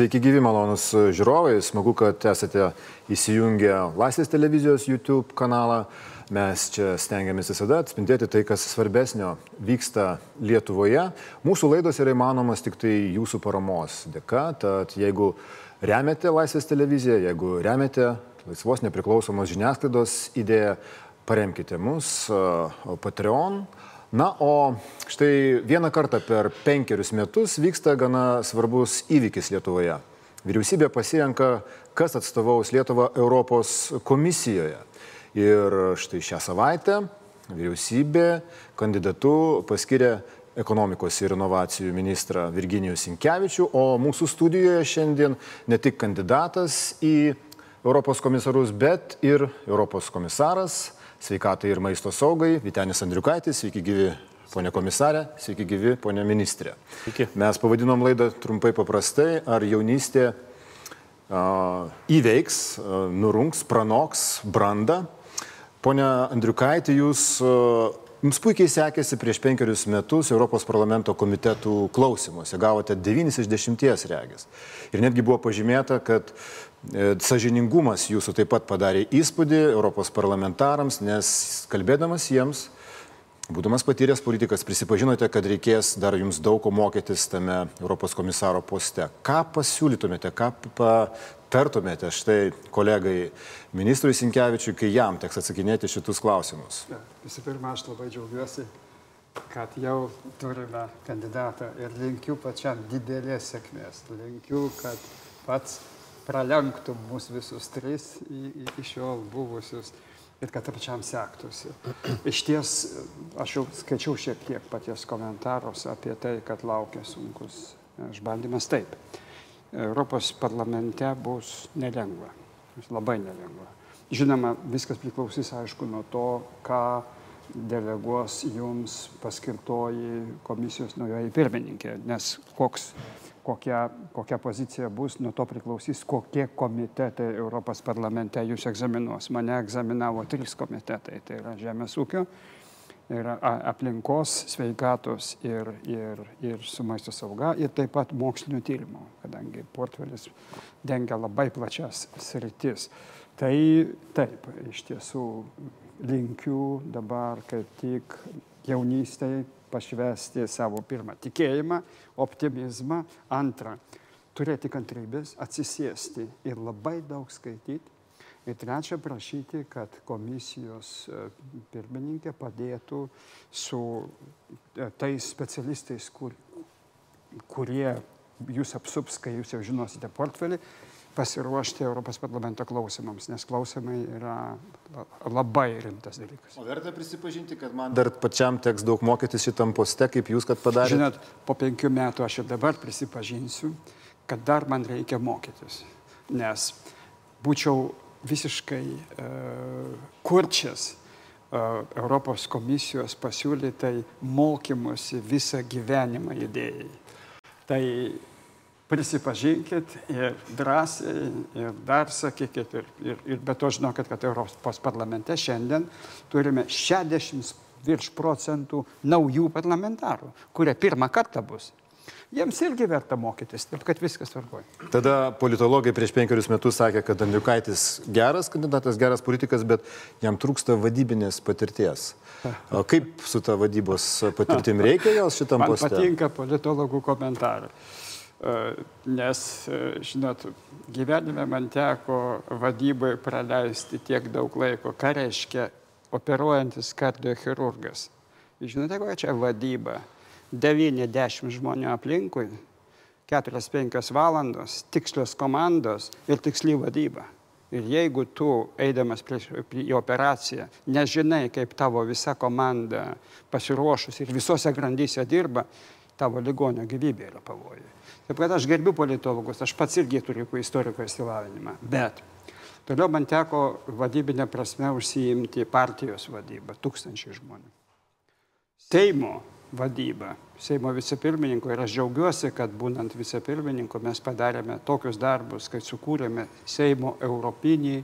Sveiki gyvi malonus žiūrovai, smagu, kad esate įsijungę Laisvės televizijos YouTube kanalą. Mes čia stengiamės visada atspindėti tai, kas svarbesnio vyksta Lietuvoje. Mūsų laidos yra įmanomas tik tai jūsų paramos dėka, tad jeigu remiate Laisvės televiziją, jeigu remiate laisvos nepriklausomos žiniasklaidos idėją, paremkite mus Patreon. Na, o štai vieną kartą per penkerius metus vyksta gana svarbus įvykis Lietuvoje. Vyriausybė pasirenka, kas atstovaus Lietuvą Europos komisijoje. Ir štai šią savaitę vyriausybė kandidatu paskiria ekonomikos ir inovacijų ministrą Virginijų Sinkevičių, o mūsų studijoje šiandien ne tik kandidatas į Europos komisarus, bet ir Europos komisaras sveikatai ir maisto saugai, Vitenis Andriukaitis, sveiki gyvi ponė komisarė, sveiki gyvi ponė ministrė. Sveiki. Mes pavadinom laidą trumpai paprastai, ar jaunystė uh, įveiks, uh, nurungs, pranoks brandą. Pone Andriukaitį, jūs uh, Jums puikiai sekėsi prieš penkerius metus Europos parlamento komitetų klausimuose, gavote 9 iš 10 regis. Ir netgi buvo pažymėta, kad sažiningumas jūsų taip pat padarė įspūdį Europos parlamentarams, nes kalbėdamas jiems, būdamas patyręs politikas, prisipažinote, kad reikės dar jums daug ko mokytis tame Europos komisaro poste. Ką pasiūlytumėte, ką tartumėte štai kolegai ministrui Sinkevičiui, kai jam teks atsakinėti šitus klausimus? Visų pirma, aš labai džiaugiuosi, kad jau turime kandidatą ir linkiu pačiam didelės sėkmės. Linkiu, kad pats pralenktų mus visus tris iki šiol buvusius ir kad pačiam sektųsi. Iš ties, aš jau skaičiau šiek tiek paties komentarus apie tai, kad laukia sunkus išbandymas taip. Europos parlamente bus nelengva. Labai nelengva. Žinoma, viskas priklausys, aišku, nuo to, ką deleguos jums paskirtoji komisijos naujoji pirmininkė, nes koks, kokia, kokia pozicija bus, nuo to priklausys, kokie komitetai Europos parlamente jūs egzaminuos. Mane egzaminavo trys komitetai, tai yra Žemės ūkio, yra aplinkos, sveikatos ir, ir, ir su maisto sauga ir taip pat mokslinio tyrimo, kadangi portfelis dengia labai plačias sritis. Tai taip, iš tiesų linkiu dabar kaip tik jaunystėje pašvesti savo pirmą tikėjimą, optimizmą, antrą turėti kantrybės, atsisėsti ir labai daug skaityti Ir trečia, prašyti, kad komisijos e, pirmininkė padėtų su e, tais specialistais, kur, kurie jūs apsups, kai jūs jau žinosite portfelį, pasiruošti Europos parlamento klausimams, nes klausimai yra labai rimtas dalykas. O verta prisipažinti, kad man dar pačiam teks daug mokytis šitam poste, kaip jūs, kad padarėte? Žinot, po penkių metų aš ir dabar prisipažinsiu, kad dar man reikia mokytis, nes būčiau visiškai uh, kurčias uh, Europos komisijos pasiūlytai mokymusi visą gyvenimą idėjai. Tai prisipažinkit ir drąsiai, ir dar sakykit, ir, ir, ir be to žinokit, kad Europos parlamente šiandien turime 60 virš procentų naujų parlamentarų, kurie pirmą kartą bus jiems irgi verta mokytis, taip kad viskas tvarkoja. Tada politologai prieš penkerius metus sakė, kad Andriukaitis geras kandidatas, geras politikas, bet jam trūksta vadybinės patirties. O kaip su ta vadybos patirtim reikia jos šitam Man poste? Man patinka politologų komentarai. E, nes, e, žinot, gyvenime man teko vadybai praleisti tiek daug laiko. Ką reiškia operuojantis kardiochirurgas? Žinote, kokia čia vadyba? 90 žmonių aplinkui, 4-5 valandos, tikslios komandos ir tiksli vadyba. Ir jeigu tu, eidamas prieš, prie, į operaciją, nežinai, kaip tavo visa komanda pasiruošus ir visose grandyse dirba, tavo ligonio gyvybė yra pavojai. Taip kad aš gerbiu politologus, aš pats irgi turiu istoriko įsilavinimą, bet toliau man teko vadybinė prasme užsiimti partijos vadybą, tūkstančiai žmonių. Seimo vadybą Seimo vicepirmininko ir aš džiaugiuosi, kad būnant vicepirmininku mes padarėme tokius darbus, kad sukūrėme Seimo europinį,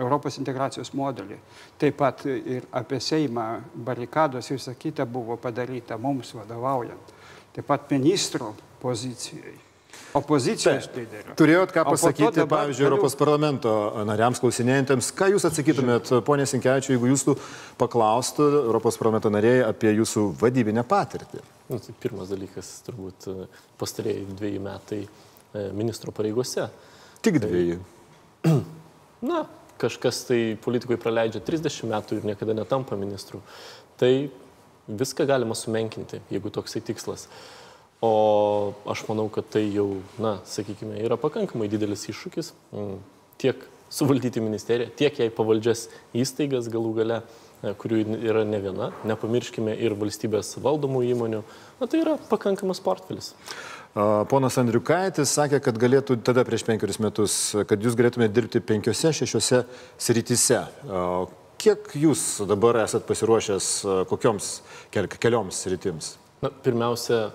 Europos integracijos modelį. Taip pat ir apie Seimą barikados ir visa kita buvo padaryta mums vadovaujant. Taip pat ministro pozicijai. opozicijos lyderiu. Turėjot ką pasakyti, dabar pavyzdžiui, galiu- Europos parlamento nariams klausinėjantiems, ką jūs atsakytumėt, ponė Sinkevičiu, jeigu jūsų paklaustų Europos parlamento nariai apie jūsų vadybinę patirtį? Nu, tai pirmas dalykas, turbūt pastarėjai dviejai metai e, ministro pareigose. Tik dviejų. Na, kažkas tai politikoje praleidžia 30 metų ir niekada netampa ministru. Tai viską galima sumenkinti, jeigu toksai tikslas. O aš manau, kad tai jau, na, sakykime, yra pakankamai didelis iššūkis mm, tiek suvaldyti ministeriją, tiek jai pavaldžias įstaigas galų gale, e, kurių yra ne viena, nepamirškime ir valstybės valdomų įmonių. Na, tai yra pakankamas portfelis. Ponas Andriukaitis sakė, kad galėtų tada prieš penkerius metus, kad jūs galėtumėte dirbti penkiose, šešiose srityse. Kiek jūs dabar esat pasiruošęs kokioms kel, kelioms sritims? Na, pirmiausia,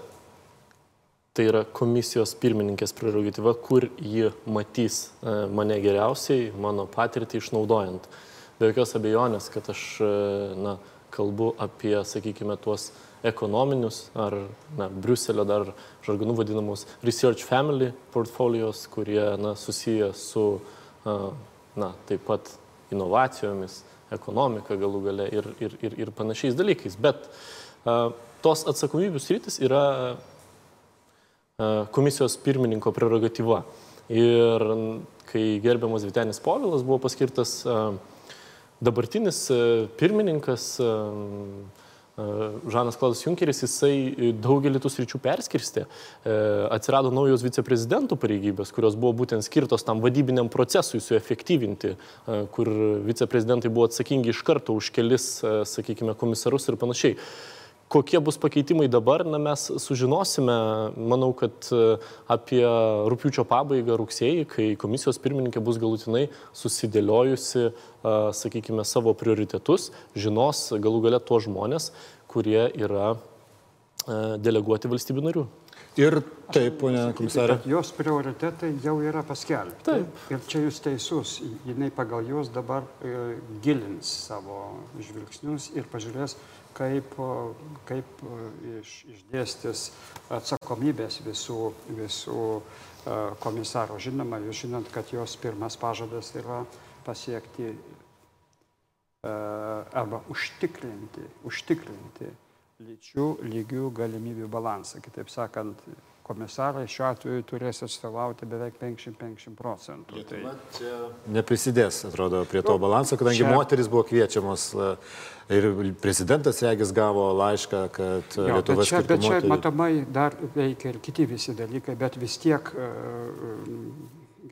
tai yra komisijos pirmininkės prerogatyva, kur ji matys e, mane geriausiai, mano patirtį išnaudojant. Be jokios abejonės, kad aš e, na, kalbu apie, sakykime, tuos ekonominius ar na, Briuselio dar žargonų vadinamus Research Family portfolios, kurie na, susiję su a, na, taip pat inovacijomis, ekonomika galų gale ir, ir, ir, ir panašiais dalykais. Bet tos atsakomybių sritis yra komisijos pirmininko prerogatyva. Ir kai gerbiamas Vitenis Povilas buvo paskirtas a, dabartinis a, pirmininkas, Žanas Klaudas Junkeris, jisai daugelį tų sričių perskirstė. E, Atsirado naujos viceprezidentų pareigybės, kurios buvo būtent skirtos tam vadybiniam procesui suefektyvinti, e, kur viceprezidentai buvo atsakingi iš karto už kelis, e, sakykime, komisarus ir panašiai. Kokie bus pakeitimai dabar, na, mes sužinosime, manau, kad e, apie rūpiučio pabaigą rugsėjį, kai komisijos pirmininkė bus galutinai susidėliojusi, a, sakykime, savo prioritetus, žinos galų gale tuos žmonės, kurie yra a, deleguoti valstybių narių. Ir taip, ponė komisarė. Jos prioritetai jau yra paskelbti. Taip. Ir čia jūs teisus. Jinai pagal juos dabar e, gilins savo žvilgsnius ir pažiūrės, kaip, kaip iš, išdėstis atsakomybės visų, visų e, komisarų. Žinoma, jūs žinot, kad jos pirmas pažadas yra pasiekti e, arba užtikrinti, užtikrinti lyčių lygių galimybių balansą. Kitaip sakant, komisarai šiuo atveju turės atstovauti beveik 50-50 procentų. Tai, Neprisidės, atrodo, prie to balanso, kadangi čia- moteris buvo kviečiamos e, ir prezidentas Regis gavo laišką, kad jo, Lietuva bet čia, bet čia moterį. matomai dar veikia ir kiti visi dalykai, bet vis tiek e,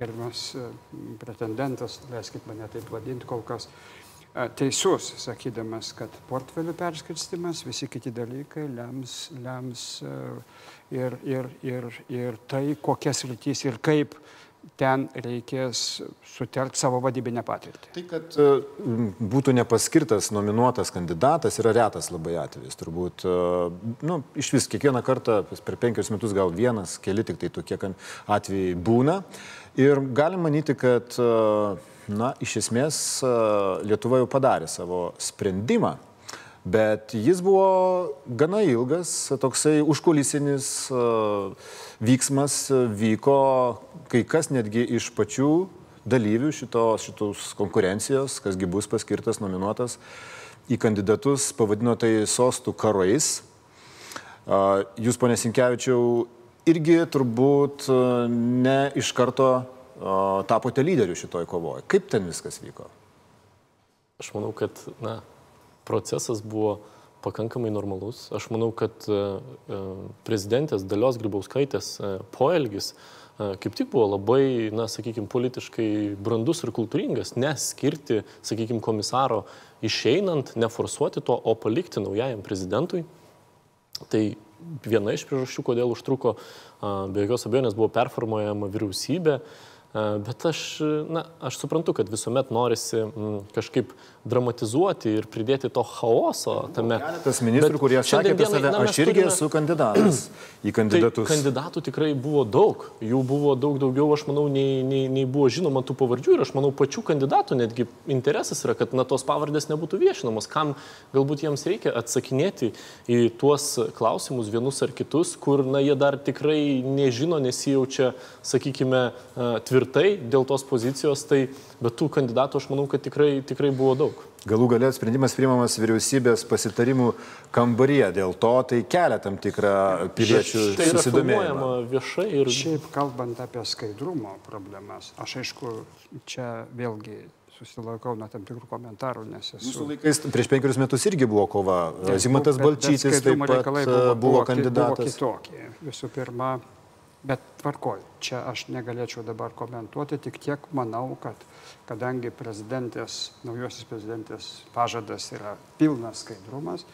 gerbiamas e, pretendentas, leiskit mane taip vadinti kol kas, e, teisus, sakydamas, kad portfelių perskirstimas, visi kiti dalykai lems, lems e, ir, ir, ir, ir tai, kokias rytys ir kaip ten reikės sutelkti savo vadybinę patirtį. Tai, kad e, būtų nepaskirtas nominuotas kandidatas, yra retas labai atvejis. Turbūt, e, nu, iš vis kiekvieną kartą per penkius metus gal vienas, keli tik tai tokie atvejai būna. Ir galim manyti, kad, e, na, iš esmės e, Lietuva jau padarė savo sprendimą. Bet jis buvo gana ilgas, toksai užkulisinis e, vyksmas e, vyko, kai kas netgi iš pačių dalyvių šitos, šitos konkurencijos, kasgi bus paskirtas, nominuotas į kandidatus, pavadino tai sostų karais. A, Jūs, ponė Sinkevičiau, irgi turbūt ne iš karto tapote lyderiu šitoj kovoje. Kaip ten viskas vyko? Aš manau, kad na, procesas buvo pakankamai normalus. Aš manau, kad e, e, prezidentės Dalios Grybauskaitės e, poelgis kaip tik buvo labai, na, sakykime, politiškai brandus ir kultūringas, neskirti, sakykime, komisaro išeinant, neforsuoti to, o palikti naujajam prezidentui. Tai viena iš priežasčių, kodėl užtruko, be jokios abejonės buvo performuojama vyriausybė, Bet aš, na, aš suprantu, kad visuomet norisi m, kažkaip dramatizuoti ir pridėti to chaoso tame. Tas ministrų, kurie sakė apie save, aš irgi turime... esu kandidatas į kandidatus. Tai kandidatų tikrai buvo daug, jų buvo daug daugiau, aš manau, nei, nei, nei buvo žinoma tų pavardžių ir aš manau, pačių kandidatų netgi interesas yra, kad na, tos pavardės nebūtų viešinamos, kam galbūt jiems reikia atsakinėti į tuos klausimus vienus ar kitus, kur na, jie dar tikrai nežino, nesijaučia, sakykime, tvirtai tvirtai dėl tos pozicijos, tai bet tų kandidatų aš manau, kad tikrai, tikrai buvo daug. Galų galės sprendimas priimamas vyriausybės pasitarimų kambaryje, dėl to tai kelia tam tikrą piliečių tai susidomėjimą. viešai ir... Šiaip kalbant apie skaidrumo problemas, aš aišku, čia vėlgi susilaikau nuo tam tikrų komentarų, nes esu... Mūsų laikais prieš penkerius metus irgi buvo kova. Zimantas Balčytis taip pat buvo, buvo, buvo kandidatas. Buvo kitokie. Visų pirma, Bet tvarkoj, čia aš negalėčiau dabar komentuoti, tik tiek manau, kad kadangi prezidentės, naujosios prezidentės pažadas yra pilnas skaidrumas,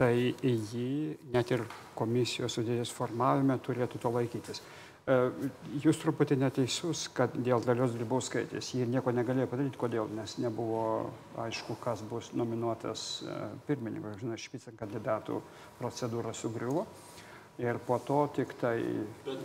tai jį net ir komisijos sudėties formavime turėtų to laikytis. E, jūs truputį neteisus, kad dėl dalios grybauskaitės jie nieko negalėjo padaryti. Kodėl? Nes nebuvo aišku, kas bus nominuotas e, pirmininkas. Žinai, špicen kandidatų procedūra sugriuvo ir po to tik tai,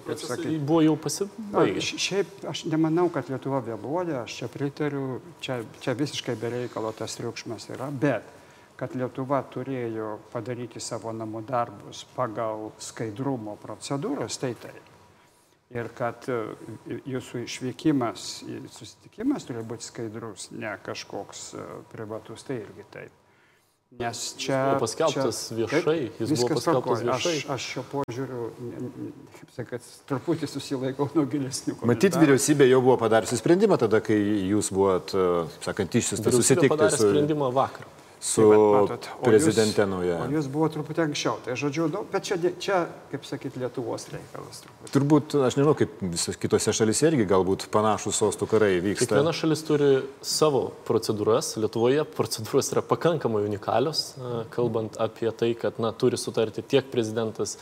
kaip sakai, buvo jau pasibaigęs. Šiaip aš nemanau, kad Lietuva vėluoja, aš čia pritariu, čia, čia visiškai bereikalo tas triukšmas yra, bet kad Lietuva turėjo padaryti savo namų darbus pagal skaidrumo procedūras, tai taip. Ir kad e, jūsų išvykimas susitikimas turi būti skaidrus, ne kažkoks e, privatus, tai irgi taip. Nes čia... Jis buvo paskelbtas čia, viešai, jis buvo paskelbtas viešai. Aš, aš šio požiūriu, kaip sakat, truputį susilaikau nuo gilesnių komentarų. Matyt, vyriausybė jau buvo padariusi sprendimą tada, kai jūs buvot, sakant, išsiustas susitikti. Vyriausybė padarė sprendimą vakar su tai, matot, prezidente nauja. O jūs buvo truputį anksčiau, tai žodžiu, nu, bet čia, čia, kaip sakyt, Lietuvos reikalas. Truputį. Turbūt, aš nežinau, kaip visose kitose šalise irgi galbūt panašus sostų karai vyksta. Kiekviena šalis turi savo procedūras. Lietuvoje procedūros yra pakankamai unikalios, kalbant apie tai, kad na, turi sutarti tiek prezidentas,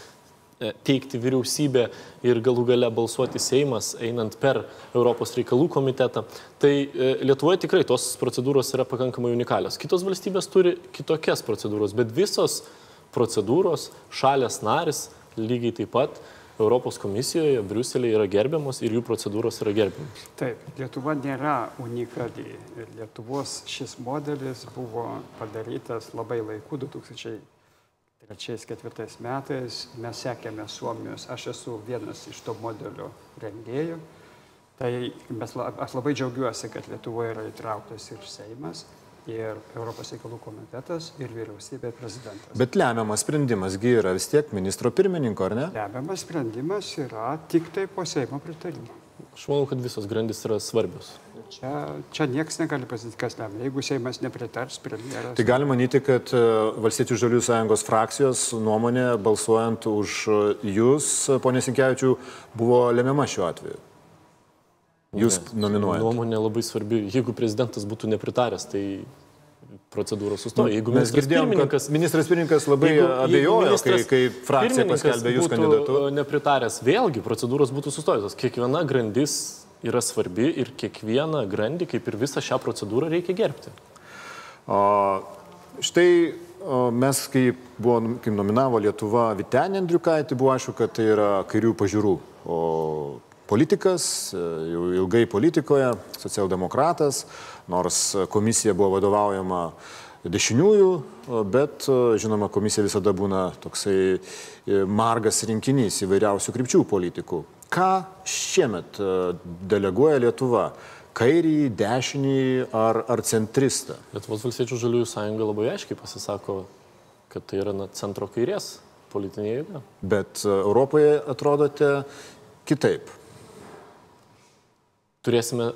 teikti vyriausybė ir galų gale balsuoti Seimas, einant per Europos reikalų komitetą. Tai e, Lietuvoje tikrai tos procedūros yra pakankamai unikalios. Kitos valstybės turi kitokias procedūros, bet visos procedūros šalės naris lygiai taip pat Europos komisijoje, Briuselėje yra gerbiamos ir jų procedūros yra gerbiamos. Taip, Lietuva nėra unikali. Lietuvos šis modelis buvo padarytas labai laiku 2000 trečiais, ketvirtais metais mes sekėme Suomijos, aš esu vienas iš to modelio rengėjų. Tai mes, aš labai džiaugiuosi, kad Lietuvoje yra įtrauktas ir Seimas, ir Europos reikalų komitetas, ir vyriausybė, prezidentas. Bet lemiamas sprendimas yra vis tiek ministro pirmininko, ar ne? Lemiamas sprendimas yra tik tai po Seimo pritarimo. Aš manau, kad visos grandis yra svarbios. Čia, čia niekas negali pasakyti, kas lemia. Jeigu Seimas nepritars, premjeras. Tai galima manyti, kad e, Valstiečių žalių sąjungos frakcijos nuomonė balsuojant už jūs, ponė Sinkevičių, buvo lemiama šiuo atveju. Jūs ne, nominuojate. Nuomonė labai svarbi. Jeigu prezidentas būtų nepritaręs, tai procedūros sustoja. Nu, jeigu mes girdėjom, kad ministras pirmininkas labai jeigu, abejojo, jeigu kai, kai frakcija paskelbė jūs kandidatu. Nepritaręs, vėlgi procedūros būtų sustojusios. Kiekviena grandis yra svarbi ir kiekvieną grandį, kaip ir visą šią procedūrą, reikia gerbti. O, štai mes, kai, buvo, kai nominavo Lietuva Vitenė Andriukaitį, buvo aišku, kad tai yra kairių pažiūrų. O politikas, jau ilgai politikoje, socialdemokratas, nors komisija buvo vadovaujama dešiniųjų, bet žinoma, komisija visada būna toksai e, margas rinkinys įvairiausių krypčių politikų. Ką šiemet e, deleguoja Lietuva? Kairį, dešinį ar, ar centristą? Lietuvos valstiečių žaliųjų sąjunga labai aiškiai pasisako, kad tai yra na, centro kairės politinė jėga. Bet e, Europoje atrodote kitaip. Turėsime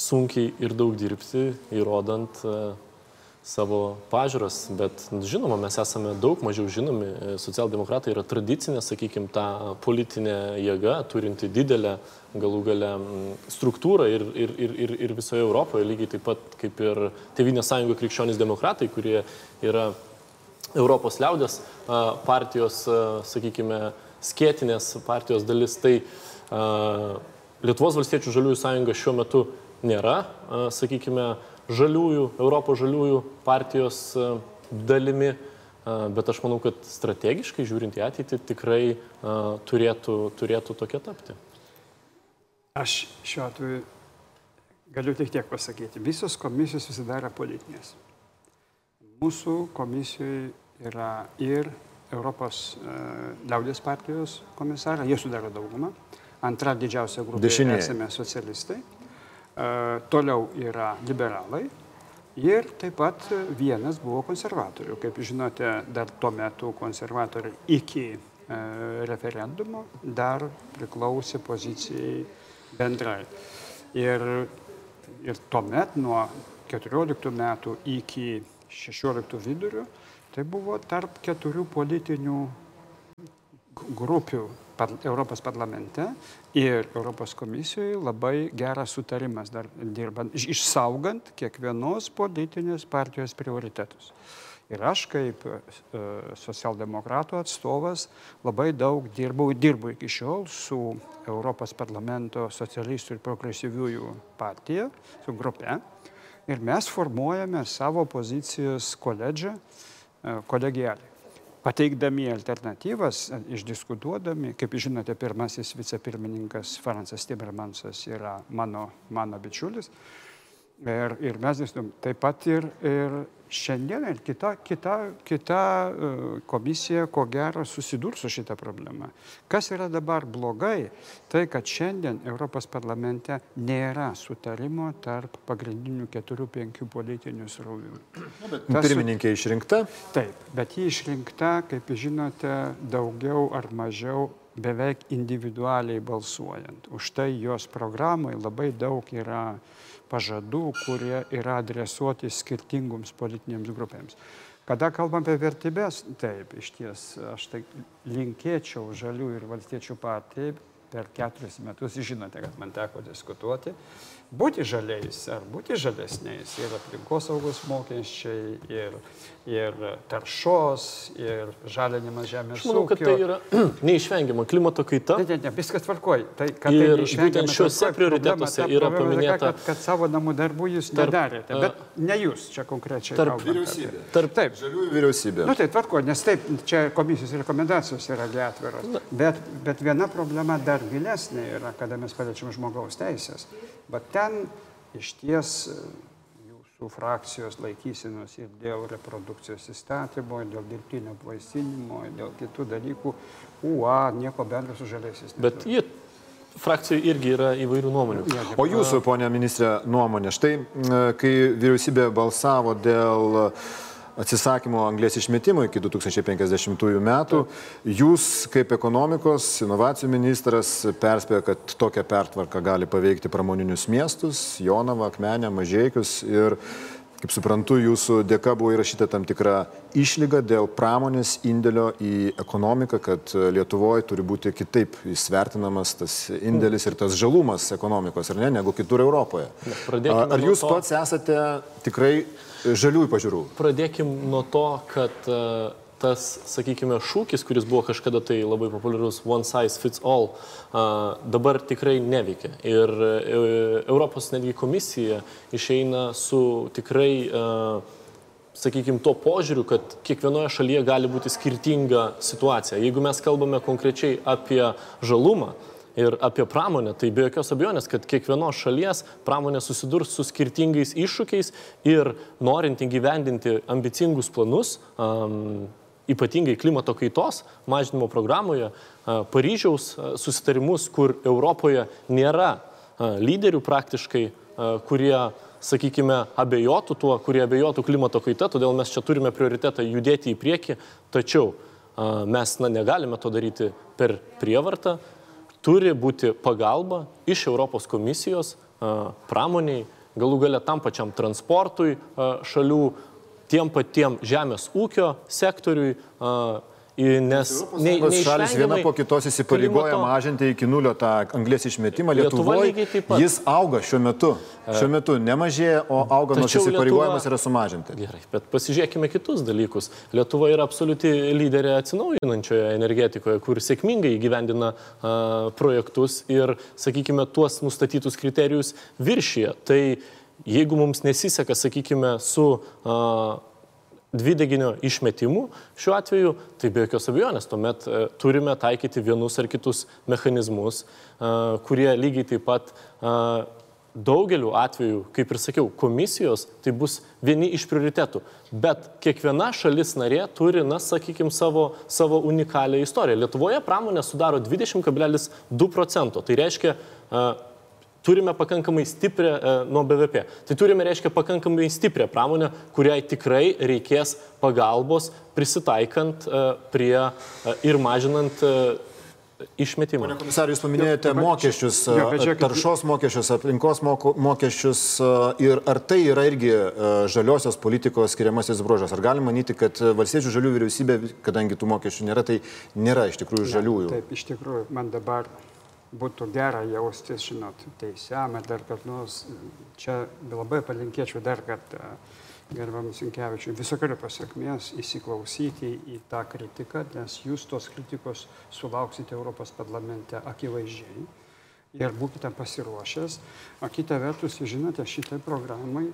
sunkiai ir daug dirbti, įrodant uh, savo pažiūras, bet žinoma, mes esame daug mažiau žinomi. Socialdemokratai yra tradicinė, sakykime, ta politinė jėga, turinti didelę galų galę struktūrą ir, ir, ir, ir, ir visoje Europoje, lygiai taip pat kaip ir Tevinės sąjungo krikščionys demokratai, kurie yra Europos liaudės partijos, sakykime, skėtinės partijos dalis. Tai Lietuvos valstiečių žaliųjų sąjunga šiuo metu nėra, sakykime, žaliųjų, Europos žaliųjų partijos dalimi, bet aš manau, kad strategiškai žiūrint į ateitį tikrai turėtų, turėtų tokia tapti. Aš šiuo atveju galiu tik tiek pasakyti. Visos komisijos susidaro politinės. Mūsų komisijoje yra ir Europos e, liaudės partijos komisarą, jie sudaro daugumą. Antra didžiausia grupė Dešinėje. esame socialistai. E, toliau yra liberalai. Ir taip pat vienas buvo konservatorių. Kaip žinote, dar tuo metu konservatoriai iki e, referendumo dar priklausė pozicijai bendrai. Ir, ir tuomet nuo 14 metų iki 16 vidurio tai buvo tarp keturių politinių grupių par, Europos parlamente ir Europos komisijoje labai geras sutarimas dar dirbant, išsaugant kiekvienos politinės partijos prioritetus. Ir aš kaip e, socialdemokratų atstovas labai daug dirbau, dirbu iki šiol su Europos parlamento socialistų ir progresyviųjų partija, su grupe. Ir mes formuojame savo pozicijos koledžą e, kolegialiai. Pateikdami alternatyvas, e, išdiskutuodami, kaip žinote, pirmasis vicepirmininkas Fransas Timmermansas yra mano, mano bičiulis. Ir, ir mes dėstum taip pat ir, ir šiandien ir kita, kita, kita e, komisija, ko gero, susidurs su šitą problemą. Kas yra dabar blogai, tai kad šiandien Europos parlamente nėra sutarimo tarp pagrindinių keturių, penkių politinių srovių. Pirmininkė išrinkta? Taip, bet ji išrinkta, kaip žinote, daugiau ar mažiau beveik individualiai balsuojant. Už tai jos programai labai daug yra pažadų, kurie yra adresuoti skirtingoms politinėms grupėms. Kada kalbam apie vertybės, taip, iš ties aš tai linkėčiau žalių ir valstiečių partijai per keturis metus, žinote, kad man teko diskutuoti, būti žaliais ar būti žalesniais ir aplinkosaugos mokesčiai, ir, ir taršos, ir žalinimas žemės ūkio. Manau, kad tai yra neišvengiama klimato kaita. Ne, ne, ne, viskas tvarkoji. Tai, kad ir tai būtent šiuose prioritetuose yra paminėta. Kad, kad savo namų darbų jūs tarp, nedarėte, bet ne jūs čia konkrečiai. Tarp vyriausybė. Tarp taip. Žaliųjų vyriausybė. Na nu, tai tvarko, nes taip, čia komisijos rekomendacijos yra atviros. Bet, bet viena problema dar gilesnė yra, kada mes paliečiam žmogaus teisės. Bet ten iš ties e, jūsų frakcijos laikysinos ir dėl reprodukcijos įstatymo, ir dėl dirbtinio apvaisinimo, ir dėl kitų dalykų, UA nieko bendro su žaliaisiais. Bet jie frakcijoje irgi yra įvairių nuomonių. O jūsų, ponė ministrė, nuomonė, štai kai vyriausybė balsavo dėl uh, atsisakymo anglės išmetimo iki 2050 metų. Jūs kaip ekonomikos, inovacijų ministras perspėjo, kad tokia pertvarka gali paveikti pramoninius miestus, Jonavą, Akmenę, Mažiekius ir Kaip suprantu, jūsų dėka buvo įrašyta tam tikra išlyga dėl pramonės indėlio į ekonomiką, kad Lietuvoje turi būti kitaip įsvertinamas tas indėlis ir tas žalumas ekonomikos, ar ne, negu kitur Europoje. Ar jūs pats esate tikrai žaliųjų pažiūrų? Pradėkim nuo to, kad uh, tas, sakykime, šūkis, kuris buvo kažkada tai labai populiarus one size fits all, dabar tikrai neveikia. Ir e, Europos netgi komisija išeina su tikrai, sakykime, to požiūriu, kad kiekvienoje šalyje gali būti skirtinga situacija. Jeigu mes kalbame konkrečiai apie žalumą, ir apie pramonę, tai be jokios abejonės, kad kiekvienos šalies pramonė susidurs su skirtingais iššūkiais ir norint įgyvendinti ambicingus planus, um, ypatingai klimato kaitos mažinimo programoje, Paryžiaus susitarimus, kur Europoje nėra lyderių praktiškai, kurie, sakykime, abejotų tuo, kurie abejotų klimato kaita, todėl mes čia turime prioritetą judėti į priekį, tačiau mes na, negalime to daryti per prievartą, turi būti pagalba iš Europos komisijos pramoniai, galų gale tam pačiam transportui šalių, tiem patiem žemės ūkio sektoriui Nes ne, Tos šalis viena po kitos įsipareigoja klimato- mažinti iki nulio tą anglės išmetimą. Lietuva Lietuvoje pat. jis auga šiuo metu. Šiuo metu nemažėja, o auga nors įsipareigojimas Lietuva- yra sumažinti. Gerai, bet pasižiūrėkime kitus dalykus. Lietuva yra absoliuti lyderė atsinaujinančioje energetikoje, kur sėkmingai įgyvendina a, projektus ir, sakykime, tuos nustatytus kriterijus viršyje. Tai jeigu mums nesiseka, sakykime, su a, dvideginio išmetimu šiuo atveju, tai be jokios abejonės tuomet e, turime taikyti vienus ar kitus mechanizmus, e, kurie lygiai taip pat e, daugeliu atveju, kaip ir sakiau, komisijos tai bus vieni iš prioritetų. Bet kiekviena šalis narė turi, na, sakykime, savo, savo unikalią istoriją. Lietuvoje pramonė sudaro 20,2 procento. Tai reiškia, turime pakankamai stiprią e, nuo BVP. Tai turime, reiškia, pakankamai stiprią pramonę, kuriai tikrai reikės pagalbos prisitaikant e, prie e, ir mažinant e, išmetimą. Komisarė, jūs paminėjote mokesčius, žiūrėkit- taršos mokesčius, aplinkos mokesčius ir ar tai yra irgi e, žaliosios politikos skiriamasis bruožas? Ar galima manyti, kad valstiečių žalių vyriausybė, kadangi tų mokesčių nėra, tai nėra iš tikrųjų žaliųjų? Taip, iš tikrųjų, man dabar būtų gera jaustis, žinot, teisiamą dar kad nors. Čia labai palinkėčiau dar kartą gerbiam Sinkevičiui visokio pasiekmės įsiklausyti į tą kritiką, nes jūs tos kritikos sulauksite Europos parlamente akivaizdžiai ir būkite pasiruošęs. O kita vertus, žinote, šitai programai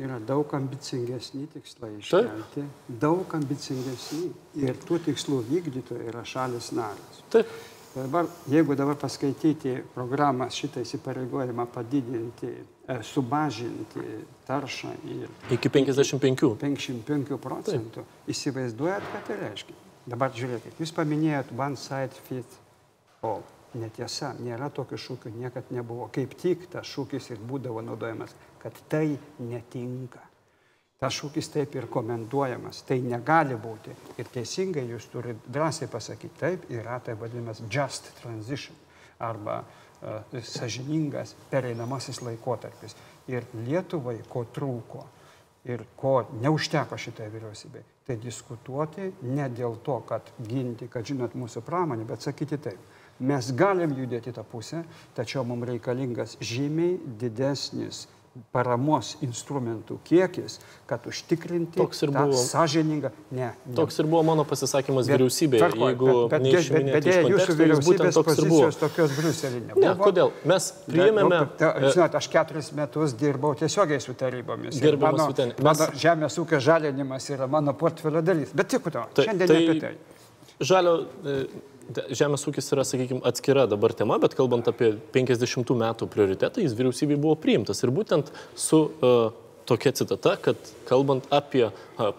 yra daug ambicingesni tikslai iškelti, daug ambicingesni ir tų tikslų vykdytojai yra šalis narės. Taip. Dabar, jeigu dabar paskaityti programą šitą įsipareigojimą padidinti, e, sumažinti taršą ir Iki 55. 55 procentų, įsivaizduojat, ką tai reiškia? Dabar žiūrėkit, jūs paminėjot one side fit all. Netiesa, nėra tokio šūkio, niekad nebuvo. Kaip tik tas šūkis ir būdavo naudojamas, kad tai netinka. Tas šūkis taip ir komentuojamas, tai negali būti. Ir teisingai jūs turite drąsiai pasakyti, taip yra tai vadinamas just transition arba uh, sažiningas pereinamasis laikotarpis. Ir Lietuvai ko trūko ir ko neužteko šitai vyriausybei, tai diskutuoti ne dėl to, kad ginti, kad žinot mūsų pramonę, bet sakyti taip. Mes galim judėti tą pusę, tačiau mums reikalingas žymiai didesnis paramos instrumentų kiekis, kad užtikrinti buvo. sąžiningą. Ne, ne. Toks ir buvo mano pasisakymas Bet- vyriausybėje. tvarkoj, Jeigu bet, bet, bet, bet, dėja, jūsų vyriausybės pozicijos tokios Briuselį nebuvo. Ne, kodėl? Mes priėmėme... Bet, nu, ta- Žinot, aš keturis metus dirbau tiesiogiai su tarybomis. Gerbiamas mano, Vyteni, mes- mano žemės ūkio žalinimas yra mano portfelio dalis. Bet tik to, Tai- šiandien tai- apie tai. Žalio e, žemės ūkis yra, sakykime, atskira dabar tema, bet kalbant apie 50 metų prioritetą, jis vyriausybei buvo priimtas. Ir būtent su uh, tokia citata, kad kalbant apie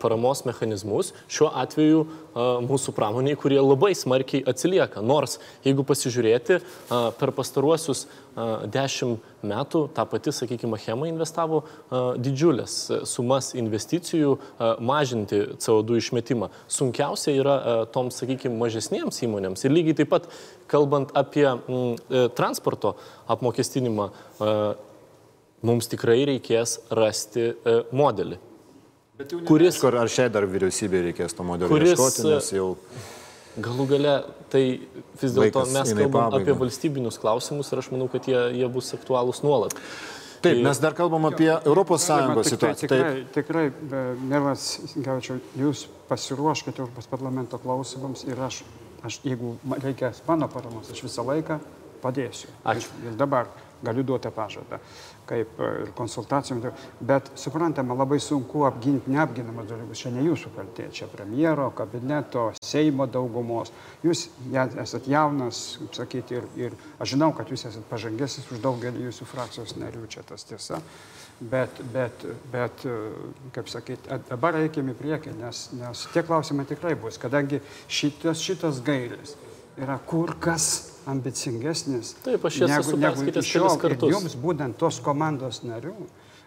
paramos mechanizmus, šiuo atveju mūsų pramoniai, kurie labai smarkiai atsilieka. Nors, jeigu pasižiūrėti, per pastaruosius 10 metų ta pati, sakykime, Chema investavo didžiulės uh, sumas investicijų mažinti CO2 išmetimą. Sunkiausia yra toms, sakykime, mažesniems įmonėms. Ir lygiai taip pat, kalbant apie e, transporto apmokestinimą, mums tikrai reikės rasti uh, modelį. Kuris Aišku, ar- šiai dar vyriausybė reikės to modelio Kuris, ieškoti, nes jau Galų gale, tai vis dėlto mes kalbam apie valstybinius klausimus ir aš manau, kad jie, jie bus aktualūs nuolat. Taip, mes dar kalbam apie ES tai- situaciją. Taip, Tikrai, tikrai, e, mielas Gaučiau, jūs pasiruoškite Europos parlamento klausimams ir aš, aš jeigu reikės mano paramos, aš visą laiką padėsiu. Ačiū. Ir dabar galiu duoti pažadą, kaip e, ir konsultacijom, bet suprantama, labai sunku apginti neapginamus dalykus. Čia ne jūsų kaltė, čia premjero, kabineto, Seimo daugumos. Jūs esat jaunas, kaip sakyti, ir, ir aš žinau, kad jūs esat pažangesnis už daugelį jūsų frakcijos narių, čia tas tiesa. Bet, bet, bet, e, kaip sakyti, dabar eikime į priekį, nes, nes tie klausimai tikrai bus, kadangi šitas, šitas gairis yra kur kas ambicingesnis Taip, aš jas esu perskaitęs kelis šiol. Ir kartus. Jums būtent tos komandos narių,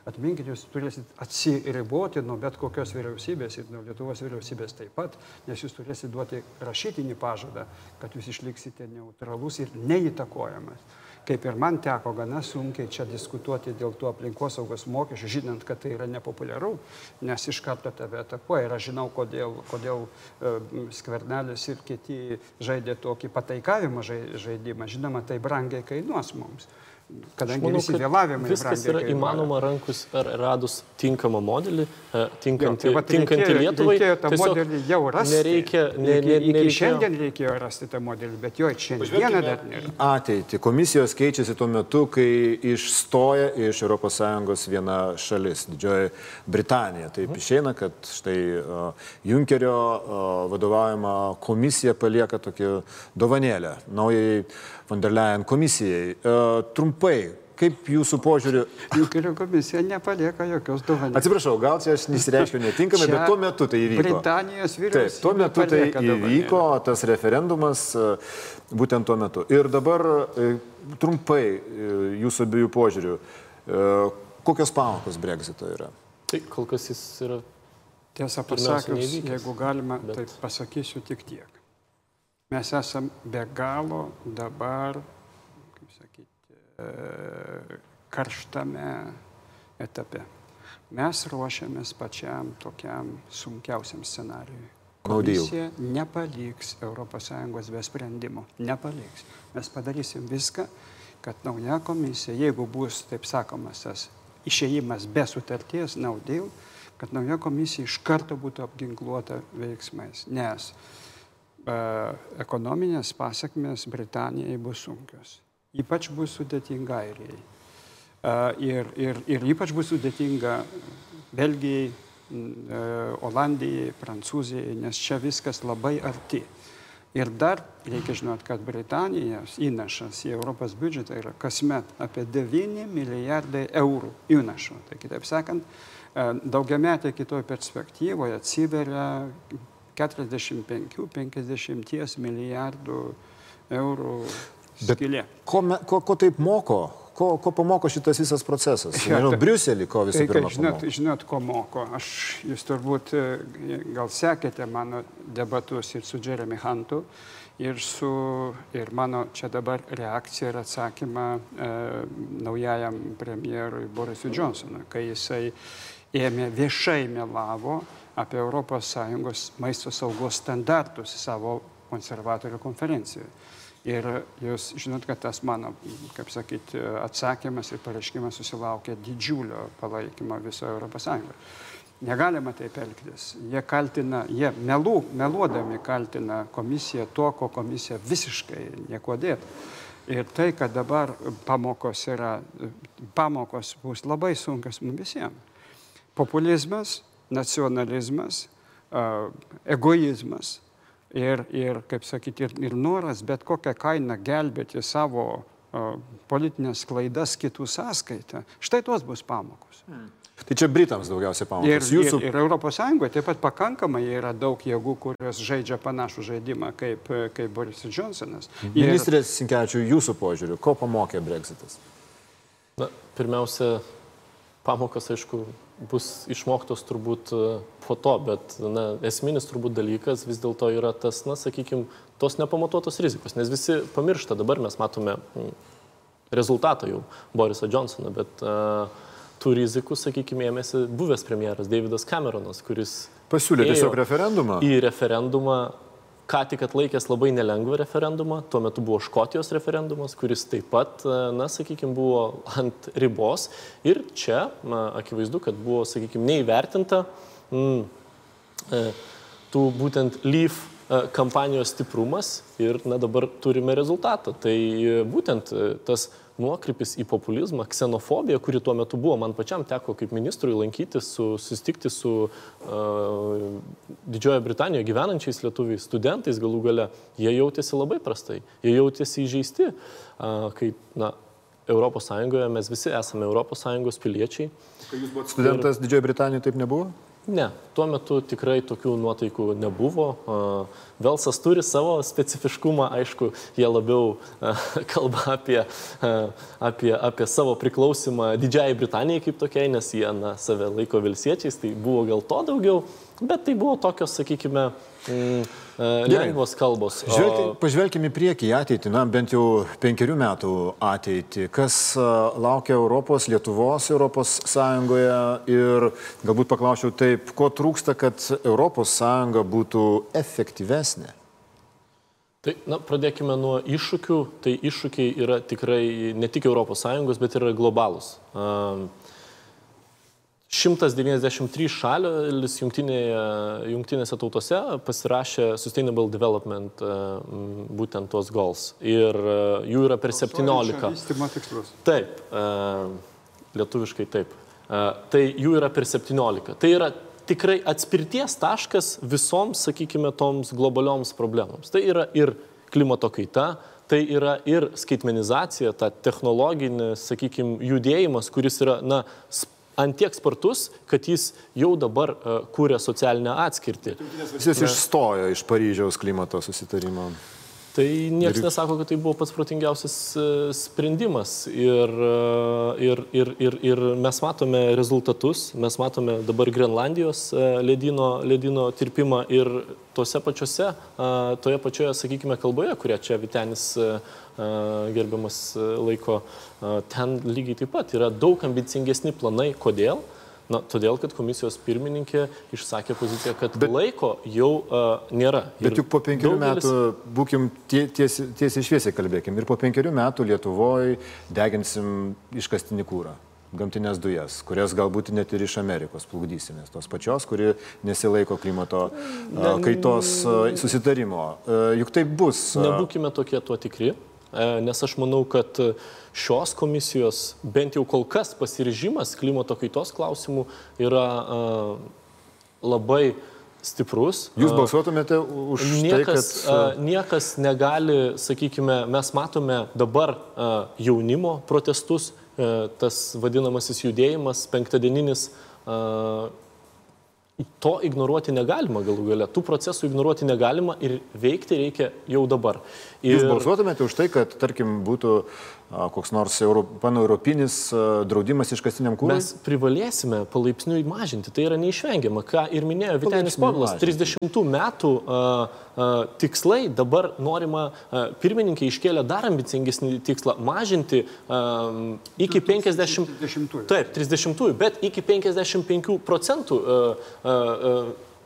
atminkit, jūs turėsit atsiriboti nuo bet kokios vyriausybės ir nuo Lietuvos vyriausybės taip pat, nes jūs turėsit duoti rašytinį pažadą, kad jūs išliksite neutralus ir neįtakojamas. Kaip ir man teko gana sunkiai čia diskutuoti dėl tų aplinkosaugos mokesčių, žinant, kad tai yra nepopuliaru, nes iš karto tave atakuoja. Ir aš žinau, kodėl, kodėl e, skvernelis ir kiti žaidė tokį pataikavimo žaidimą. Žinoma, tai brangiai kainuos mums kadangi manau, visi vėlavimai. Viskas yra kainuoja. įmanoma rankus ar radus tinkamą modelį, e, tinkantį, jo, tai tinkantį reikėjo, Lietuvai. Reikėjo tą modelį jau rasti. Nereikia, ne, ne, iki, iki šiandien reikėjo rasti tą modelį, bet jo šiandieną dar nėra. Ateitį. Komisijos keičiasi tuo metu, kai išstoja iš ES viena šalis, Didžioji Britanija. Taip mhm. išeina, kad štai uh, Junkerio uh, vadovaujama komisija palieka tokį dovanėlę naujai von der Leyen komisijai. Uh, trumpai, kaip jūsų požiūriu. Junkerio komisija nepalieka jokios dovanos. Atsiprašau, gal čia aš nesireiškiu netinkamai, bet tuo metu tai įvyko. Britanijos vyriausybė. Taip, tuo metu tai įvyko dovanėlį. tas referendumas būtent tuo metu. Ir dabar trumpai jūsų abiejų požiūrių, kokios pamokos Brexito yra? Tai kol kas jis yra. Tiesą pasakius, jeigu galima, bet... tai pasakysiu tik tiek. Mes esam be galo dabar, kaip sakyti, e, karštame etape. Mes ruošiamės pačiam tokiam sunkiausiam scenarijui. Komisija nepaliks ES be sprendimo. Nepaliks. Mes padarysim viską, kad nauja komisija, jeigu bus, taip sakomas, tas išėjimas be sutarties, naudėl, kad nauja komisija iš karto būtų apginkluota veiksmais. Nes ekonominės pasiekmes Britanijai bus sunkios. Ypač bus sudėtinga Airijai. Ir, ir, ir ypač bus sudėtinga Belgijai, Olandijai, Prancūzijai, nes čia viskas labai arti. Ir dar reikia žinoti, kad Britanijos įnašas į Europos biudžetą yra kasmet apie 9 milijardai eurų įnašo. Tai kitaip sakant, daugiametė kitoje perspektyvoje atsiveria 45-50 milijardų eurų skilė. Ko, me, ko, ko taip moko? Ko, ko pamoko šitas visas procesas? Nežinau, Briuselį ko visą tai, pirma. Žinot, žinot, ko moko. Aš, jūs turbūt e, gal sekėte mano debatus ir su Jeremy Huntu, ir su, ir mano čia dabar reakcija ir atsakymą e, naujajam premjerui Borisui Johnsonui, kai jisai ėmė viešai melavo apie ES maisto saugos standartus savo konservatorių konferencijoje. Ir jūs žinot, kad tas mano, kaip sakyti, atsakymas ir pareiškimas susilaukė didžiulio palaikymo visoje ES. Negalima taip elgtis. Jie kaltina, jie melų, meluodami kaltina komisiją to, ko komisija visiškai nieko dėtų. Ir tai, kad dabar pamokos yra, pamokos bus labai sunkios mums visiems. Populizmas, nacionalizmas, egoizmas ir, ir kaip sakyti, ir, ir noras bet kokią kainą gelbėti savo politinės klaidas kitų sąskaitą. Štai tos bus pamokos. Hmm. Tai čia Britams daugiausiai pamokos. Ir, Jūsų... ir, ir Europos Sąjungoje taip pat pakankamai yra daug jėgų, kurios žaidžia panašų žaidimą kaip, kaip Borisas Johnsonas. Ministrės ir... Sinkevičių, jūsų požiūriu, ko pamokė Brexitas? Na, pirmiausia, pamokos, aišku, bus išmoktos turbūt e, po to, bet na, esminis turbūt dalykas vis dėlto yra tas, na, sakykime, tos nepamatuotos rizikos, nes visi pamiršta, dabar mes matome rezultatą jau Borisą Johnsoną, bet uh, tų rizikų, sakykime, ėmėsi buvęs premjeras Davidas Cameronas, kuris pasiūlė tiesiog referendumą. Į referendumą ką tik atlaikęs labai nelengvą referendumą, tuo metu buvo Škotijos referendumas, kuris taip pat, e, na, sakykime, buvo ant ribos. Ir čia na, akivaizdu, kad buvo, sakykime, neįvertinta mm, e, tų būtent e, kampanijos stiprumas ir, na, dabar turime rezultatą. Tai būtent tas nuokrypis į populizmą, ksenofobija, kuri tuo metu buvo, man pačiam teko kaip ministrui lankytis, su, susitikti su uh, Didžiojo Britanijoje gyvenančiais lietuviais, studentais galų gale, jie jautėsi labai prastai, jie jautėsi įžeisti, uh, kaip, na, Europos Sąjungoje mes visi esame Europos Sąjungos piliečiai. Kai jūs buvote studentas ir... Didžiojo Britanijoje, taip nebuvo? Ne, tuo metu tikrai tokių nuotaikų nebuvo. Velsas turi savo specifiškumą, aišku, jie labiau kalba apie, apie, apie savo priklausimą Didžiai Britanijai kaip tokiai, nes jie na, save laiko vilsiečiais, tai buvo gal to daugiau. Bet tai buvo tokios, sakykime, mm, lengvos kalbos. Žvelgi, pažvelkime į priekį, į ateitį, na bent jau penkerių metų ateitį. Kas laukia Europos, Lietuvos, Europos Sąjungoje ir galbūt paklausčiau taip, ko trūksta, kad Europos Sąjunga būtų efektyvesnė? Tai, na, pradėkime nuo iššūkių. Tai iššūkiai yra tikrai ne tik ES, bet ir globalūs. Uh, 193 šalis jungtinėje, jungtinėse tautose pasirašė Sustainable Development e, būtent tos goals. Ir e, jų yra per 17. Taip, e, lietuviškai taip. Tai jų yra per 17. Tai yra tikrai atspirties taškas visoms, sakykime, toms globalioms problemams. Tai yra ir klimato kaita, tai yra ir skaitmenizacija, ta technologinė, sakykime, judėjimas, kuris yra, na, antiek spartus, kad jis jau dabar uh, kūrė socialinę atskirtį. Jis išstojo iš Paryžiaus klimato susitarimo. Tai niekas nesako, kad tai buvo pats protingiausias e, sprendimas. Ir, e, ir, ir, ir, ir mes matome rezultatus, mes matome dabar Grenlandijos ledino, ledino tirpimą ir tose pačiose, toje pačioje, sakykime, kalboje, kurią čia Vitenis gerbiamas laiko, ten lygiai taip pat yra daug ambicingesni planai. Kodėl? Na, todėl, kad komisijos pirmininkė išsakė poziciją, kad bet, laiko jau uh, nėra. Bet juk po penkerių daugelis... metų, būkim tie, tiesiai ties šviesiai kalbėkim, ir po penkerių metų Lietuvoje deginsim iškastinį kūrą gamtinės dujas, kurias galbūt net ir iš Amerikos plukdysimės, tos pačios, kuri nesilaiko klimato ne, kaitos susitarimo. Juk taip bus. Nebūkime tokie tuo tikri. E, nes aš manau, kad šios komisijos bent jau kol kas pasiryžimas klimato kaitos klausimų yra labai stiprus. Jūs balsuotumėte už niekas, tai, kad... Niekas negali, sakykime, mes matome dabar jaunimo protestus, tas vadinamasis judėjimas, penktadieninis to ignoruoti negalima galų gale, tų procesų ignoruoti negalima ir veikti reikia jau dabar. Ir... Jūs balsuotumėte už tai, kad, tarkim, būtų koks nors euro, paneuropinis draudimas iškastiniam kūrui? Mes privalėsime palaipsniui mažinti, tai yra neišvengiama, ką ir minėjo Vitenis Povilas, 30 metų a, a, tikslai, dabar norima, a, pirmininkė iškėlė dar ambicingesnį tikslą mažinti a, iki 50, 30, taip, 30, bet iki 55 procentų a, a, a,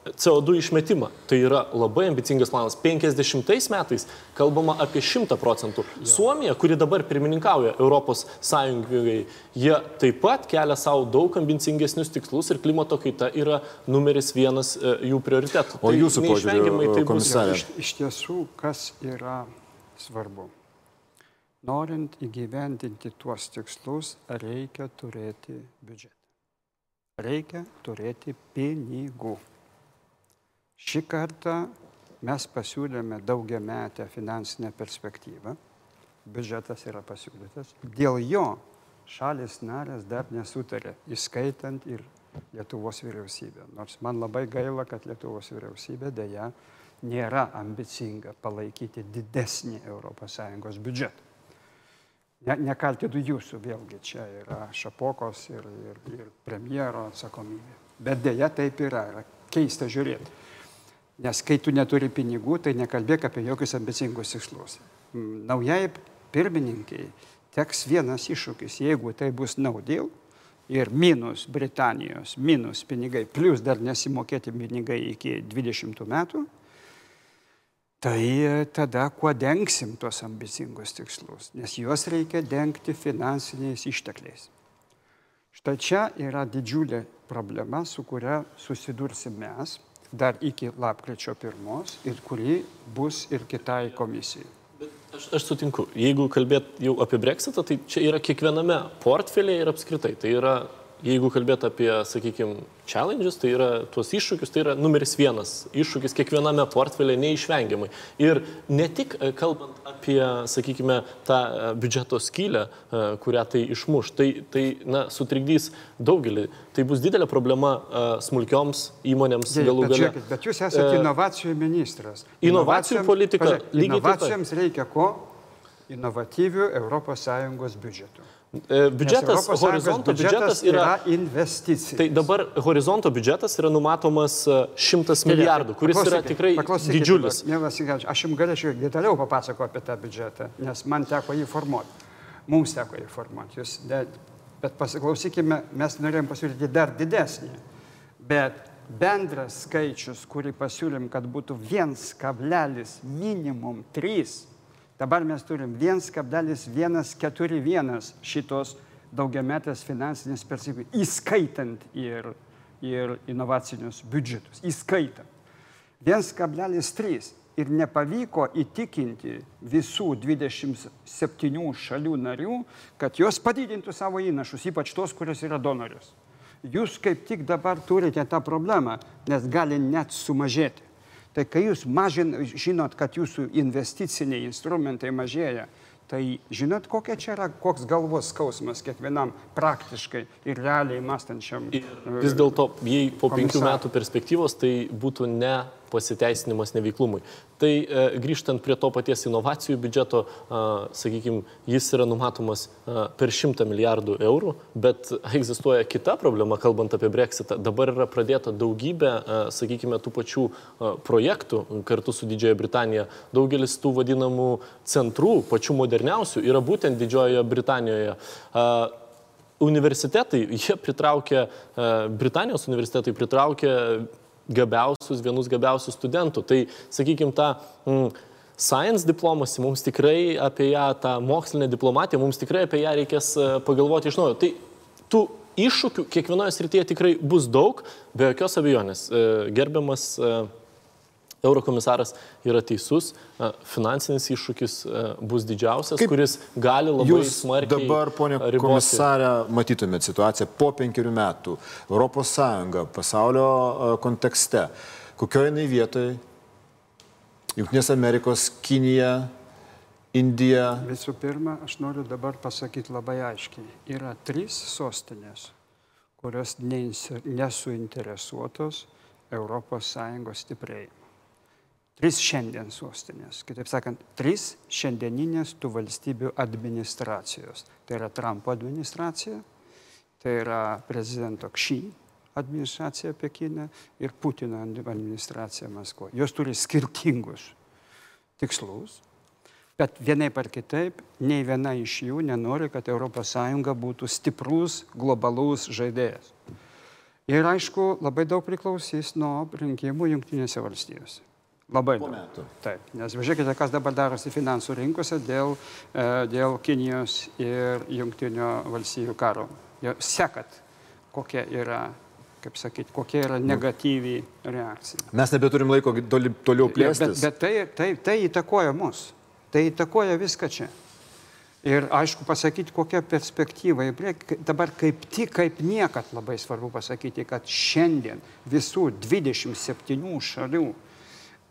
CO2 išmetimą. Tai yra labai ambicingas planas. 50 metais kalbama apie 100 procentų. Suomija, kuri dabar pirmininkauja Europos Sąjungai, jie taip pat kelia savo daug ambicingesnius tikslus ir klimato kaita yra numeris vienas e, jų prioritetų. O tai jūsų požiūrį, tai komisarė? Iš, iš tiesų, kas yra svarbu? Norint įgyvendinti tuos tikslus, reikia turėti biudžetą. Reikia turėti pinigų. Šį kartą mes pasiūlėme daugiametę finansinę perspektyvą, biudžetas yra pasiūlytas, dėl jo šalis narės dar nesutarė, įskaitant ir Lietuvos vyriausybę. Nors man labai gaila, kad Lietuvos vyriausybė dėja nėra ambicinga palaikyti didesnį ES biudžetą. Ne, nekaltinu jūsų, vėlgi čia yra Šapokos ir, ir, ir premjero atsakomybė. Bet dėja taip yra, yra keista žiūrėti. Nes kai tu neturi pinigų, tai nekalbėk apie jokius ambicingus tikslus. Mm, naujai pirmininkiai teks vienas iššūkis, jeigu tai bus naudėl ir minus Britanijos, minus pinigai, plus dar nesimokėti pinigai iki 20 metų, tai tada kuo dengsim tuos ambicingus tikslus, nes juos reikia dengti finansiniais ištekliais. Štai čia yra didžiulė problema, su kuria susidursim mes dar iki lapkričio pirmos ir kuri bus ir kitai komisijai. Aš, aš sutinku, jeigu kalbėt jau apie breksitą, tai čia yra kiekviename portfelėje ir apskritai. Tai yra jeigu kalbėt apie, sakykime, challenges, tai yra tuos iššūkius, tai yra numeris vienas iššūkis kiekviename portfelė neišvengiamai. Ir ne tik e, kalbant apie, sakykime, tą e, biudžeto skylę, e, kurią tai išmuš, tai, tai na, sutrikdys daugelį. Tai bus didelė problema smulkioms įmonėms Jei, galų gale. Bet, bet jūs esate inovacijų ministras. Inovacijų politika. Inovacijoms reikia ko? Inovatyvių ES biudžetų. E, biudžetas, horizonto biudžetas yra... yra investicija. Tai dabar horizonto biudžetas yra numatomas e, 100 milijardų, kuris yra tikrai didžiulis. Mielas aš jums galėčiau detaliau papasakoti apie tą biudžetą, nes man teko jį formuoti. Mums teko jį formuoti. Jūs, de, bet pasiklausykime, mes norėjom pasiūlyti dar didesnį. Bet bendras skaičius, kurį pasiūlėm, kad būtų 1, minimum 3, dabar mes turim 1,141 šitos daugiametės finansinės perspektyvos, įskaitant ir, ir inovacinius biudžetus, įskaitant. 1,3 ir nepavyko įtikinti visų 27 šalių narių, kad jos padidintų savo įnašus, ypač tos, kurios yra donorius. Jūs kaip tik dabar turite tą problemą, nes gali net sumažėti. Tai kai jūs mažin, žinot, kad jūsų investiciniai instrumentai mažėja, tai žinot, kokia čia yra, koks galvos skausmas kiekvienam praktiškai ir realiai mąstančiam. Ir vis dėlto, jei po penkių metų perspektyvos, tai būtų ne pasiteisinimas neveiklumui. Tai e, grįžtant prie to paties inovacijų biudžeto, e, sakykime, jis yra numatomas e, per 100 milijardų eurų, bet egzistuoja kita problema, kalbant apie Brexitą. Dabar yra pradėta daugybė, e, sakykime, tų pačių e, projektų kartu su Didžiojo Britanija. Daugelis tų vadinamų centrų, pačių moderniausių, yra būtent Didžiojoje Britanijoje. E, universitetai, jie pritraukia, e, Britanijos universitetai pritraukia gabiausius, vienus gabiausių studentų. Tai, sakykime, tą mm, science diplomasi, mums tikrai apie ją, tą mokslinę diplomatiją, mums tikrai apie ją reikės e, pagalvoti iš naujo. Tai tų iššūkių kiekvienoje srityje tikrai bus daug, be jokios abejonės. E, gerbiamas e, Eurokomisaras yra teisus, finansinis iššūkis bus didžiausias, Kaip kuris gali labai jūs smarkiai. Dabar, ponė riboti. komisarė, matytumėt situaciją po penkerių metų ES pasaulio kontekste. Kokioje jinai vietoje? Junktinės Amerikos, Kinija, Indija. Visų pirma, aš noriu dabar pasakyti labai aiškiai. Yra trys sostinės, kurios nesuinteresuotos ES stiprėjimu. Trys šiandien sostinės, kitaip sakant, trys šiandieninės tų valstybių administracijos. Tai yra Trumpo administracija, tai yra prezidento Kšy administracija Pekine ir Putino administracija Maskvoje. Jos turi skirtingus tikslus, bet vienaip ar kitaip, nei viena iš jų nenori, kad ES būtų stiprus globalus žaidėjas. Ir aišku, labai daug priklausys nuo rinkimų Junktinėse valstijose. Labai Po metų. Taip, nes žiūrėkite, kas dabar darosi finansų rinkose dėl, e, dėl Kinijos ir Junktinio valstybių karo. Sekat, kokia yra, kaip sakyti, kokia yra negatyvi reakcija. Mes nebeturim laiko toli, toliau Bet, plėstis. bet tai, tai, tai įtakoja mus. Tai įtakoja viską čia. Ir aišku, pasakyti, kokia perspektyva į priekį. Dabar kaip tik, kaip niekad labai svarbu pasakyti, kad šiandien visų 27 šalių,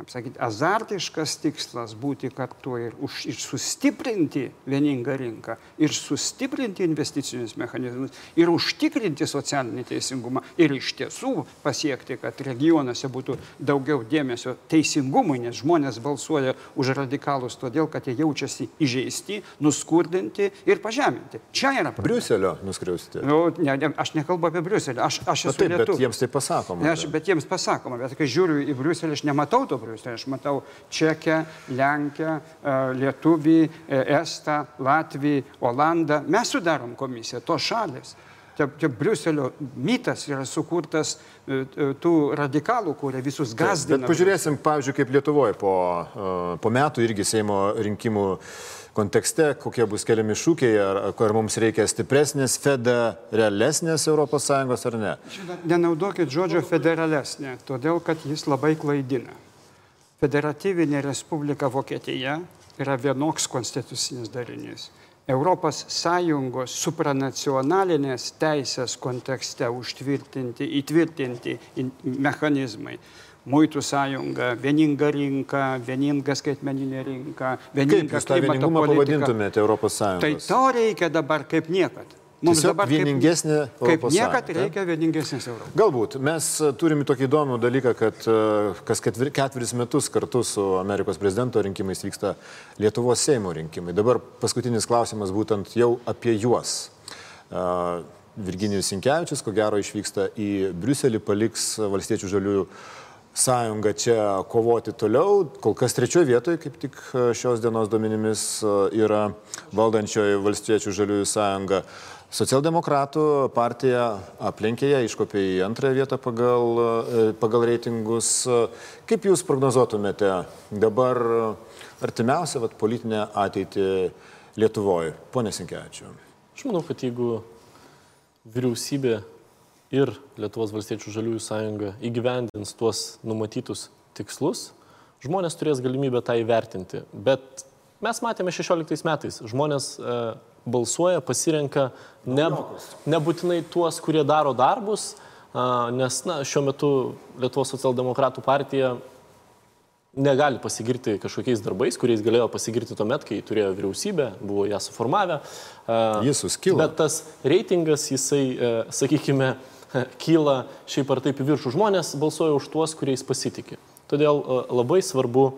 kaip sakyti, azartiškas tikslas būti kartu ir, už, ir sustiprinti vieningą rinką, ir sustiprinti investicinius mechanizmus, ir užtikrinti socialinį teisingumą, ir iš tiesų pasiekti, kad regionuose būtų daugiau dėmesio teisingumui, nes žmonės balsuoja už radikalus todėl, kad jie jaučiasi įžeisti, nuskurdinti ir pažeminti. Čia yra problema. Briuselio nuskriausti. Nu, ne, ne, aš nekalbu apie Briuselį, aš, aš Na esu taip, bet lietuvis. jiems tai pasakoma. Ne, aš, bet jiems pasakoma, bet kai žiūriu į Briuselį, aš nematau to Briuselio, aš matau Čekę, Lenkę, e, Lietuvį, e, Estą, Latvį, Olandą. Mes sudarom komisiją, tos šalis. Čia, čia Briuselio mitas yra sukurtas e, tų radikalų, kurie visus Bet gazdina. pažiūrėsim, pavyzdžiui, kaip Lietuvoje po, po metų irgi Seimo rinkimų kontekste, kokie bus keliami šūkiai, ar, ar mums reikia stipresnės, federalesnės ES ar ne. Nenaudokit žodžio federalesnė, todėl kad jis labai klaidina. Federatyvinė Respublika Vokietija yra vienoks konstitucinis darinys. Europos Sąjungos supranacionalinės teisės kontekste užtvirtinti, įtvirtinti in- mechanizmai. Muitų sąjunga, vieninga rinka, vieninga skaitmeninė rinka, Kaip vieninga jūs tą klimato vieningumą politika. pavadintumėte ES? Tai to reikia dabar kaip niekad. Mums Tiesiog dabar kaip- vieningesnė Kaip Europos niekad Sąjunga, reikia vieningesnės Europos. Galbūt. Mes turime tokį įdomų dalyką, kad e, kas ketveris metus kartu su Amerikos prezidento rinkimais vyksta Lietuvos Seimo rinkimai. Dabar paskutinis klausimas būtent jau apie juos. E, Virginijus Sinkevičius, ko gero, išvyksta į Briuselį, paliks Valstiečių žaliųjų sąjungą čia kovoti toliau. Kol kas trečioje vietoje, kaip tik e, šios dienos duomenimis, yra valdančioji Valstiečių žaliųjų sąjunga. Socialdemokratų partija aplenkė ją, iškopė į antrąją vietą pagal, e, pagal reitingus. Kaip Jūs prognozuotumėte dabar artimiausią vat, politinę ateitį Lietuvoje? Pone Sinkevičiu. Aš manau, kad jeigu vyriausybė ir Lietuvos valstiečių žaliųjų sąjunga įgyvendins tuos numatytus tikslus, žmonės turės galimybę tą įvertinti. Bet mes matėme 16 metais, žmonės e, balsuoja, pasirenka ne, nebūtinai tuos, kurie daro darbus, nes na, šiuo metu Lietuvos socialdemokratų partija negali pasigirti kažkokiais darbais, kuriais galėjo pasigirti tuomet, kai turėjo vyriausybę, buvo ją suformavę. Jis suskilo. Bet tas reitingas, jisai, e, sakykime, kyla šiaip ar taip į viršų. Žmonės balsuoja už tuos, kuriais pasitikė. Todėl e, labai svarbu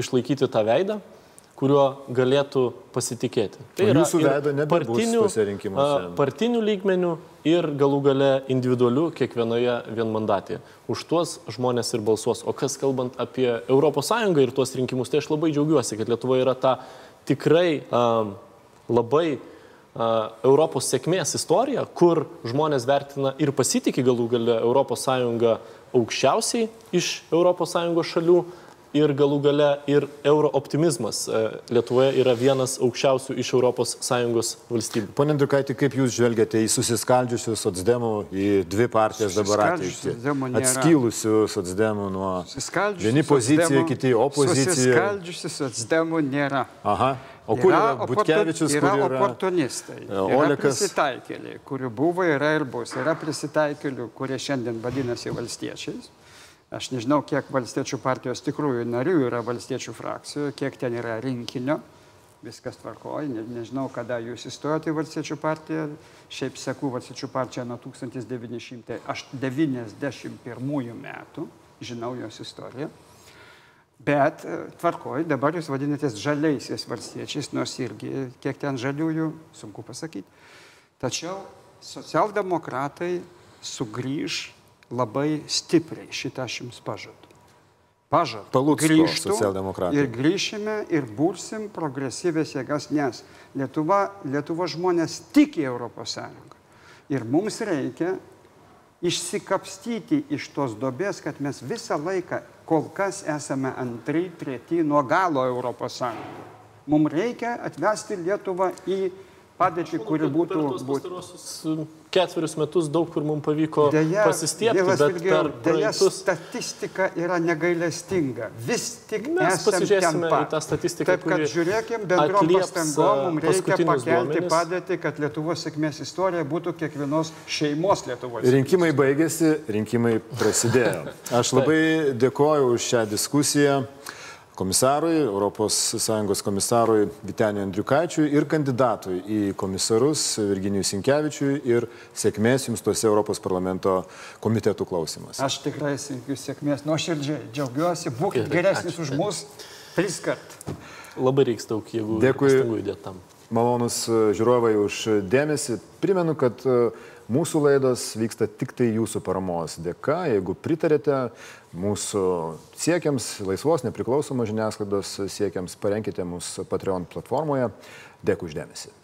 išlaikyti tą veidą, kuriuo galėtų pasitikėti. Tai O jūsų ir veido nebebus tuose rinkimuose. a, partinių lygmenių ir galų gale individualių kiekvienoje vienmandatėje. Už tuos žmonės ir balsuos. O kas kalbant apie ES ir tuos rinkimus, tai aš labai džiaugiuosi, kad Lietuva yra ta tikrai a, labai a, Europos sėkmės istorija, kur žmonės vertina ir pasitikė galų gale ES aukščiausiai iš ES šalių ir galų gale ir euro optimizmas e, Lietuvoje yra vienas aukščiausių iš ES valstybių. Pone Andriukaitį, kaip Jūs žvelgiate į susiskaldžiusius socdemų, į dvi partijas dabar ateitį? Atskilusių socdemų nuo... Vieni pozicija, kiti opozicija. Susiskaldžiusių socdemų nėra. Aha. O kur yra oportu- Butkevičius, yra yra... oportunistai. E, Yra prisitaikėliai, kurių buvo, yra ir bus. Yra prisitaikėlių, kurie šiandien vadinasi valstiečiais. Aš nežinau, kiek valstiečių partijos tikrųjų narių yra valstiečių frakcijoje, kiek ten yra rinkinio. Viskas tvarkoja, ne, nežinau, kada jūs įstojote į valstiečių partiją. Šiaip seku valstiečių partiją nuo 1991 metų, žinau jos istoriją. Bet e, tvarkoj, dabar jūs vadinatės žaliaisiais valstiečiais, nors irgi kiek ten žaliųjų, sunku pasakyti. Tačiau socialdemokratai sugrįž labai stipriai, šitą aš jums pažadu. Pažadu. Grįžtu socialdemokratai. Ir grįšime ir būsim progresyvės jėgas, nes Lietuva, Lietuva žmonės tiki Europos Sąjungą. Ir mums reikia išsikapstyti iš tos dobės, kad mes visą laiką kol kas esame antrai, treti nuo galo Europos Sąjungoje. Mums reikia atvesti Lietuvą į padėtį, kuri būtų... Per tuos pastarosius ketverius metus daug kur mums pavyko Deja, pasistiepti, mielas bet Virgilijau, per deja, praeitus... statistika yra negailestinga. Vis tik Mes pasižiūrėsime į tą statistiką, Taip, kad žiūrėkim bendrom pastangom, mums reikia paskutinius pakelti duomenis. padėtį, kad Lietuvos sėkmės istorija būtų kiekvienos šeimos Lietuvos. Rinkimai baigėsi, rinkimai prasidėjo. Aš labai dėkoju už šią diskusiją komisarui, ES komisarui Viteniu Andriukaičiui ir kandidatui į komisarus Virginijui Sinkevičiui ir sėkmės jums tuose Europos parlamento komitetų klausimas. Aš tikrai sėkiu sėkmės, nuoširdžiai džiaugiuosi, būkit Gerai, geresnis ačiū. už mus tris kart. Labai reiks daug jėgų Dėkui. Malonus e, žiūrovai už dėmesį. Primenu, kad e, mūsų laidos vyksta tik tai jūsų paramos dėka. Jeigu pritarėte mūsų siekiams, laisvos, nepriklausomos žiniasklaidos siekiams, parenkite mūsų Patreon platformoje. Dėkui uždėmesį.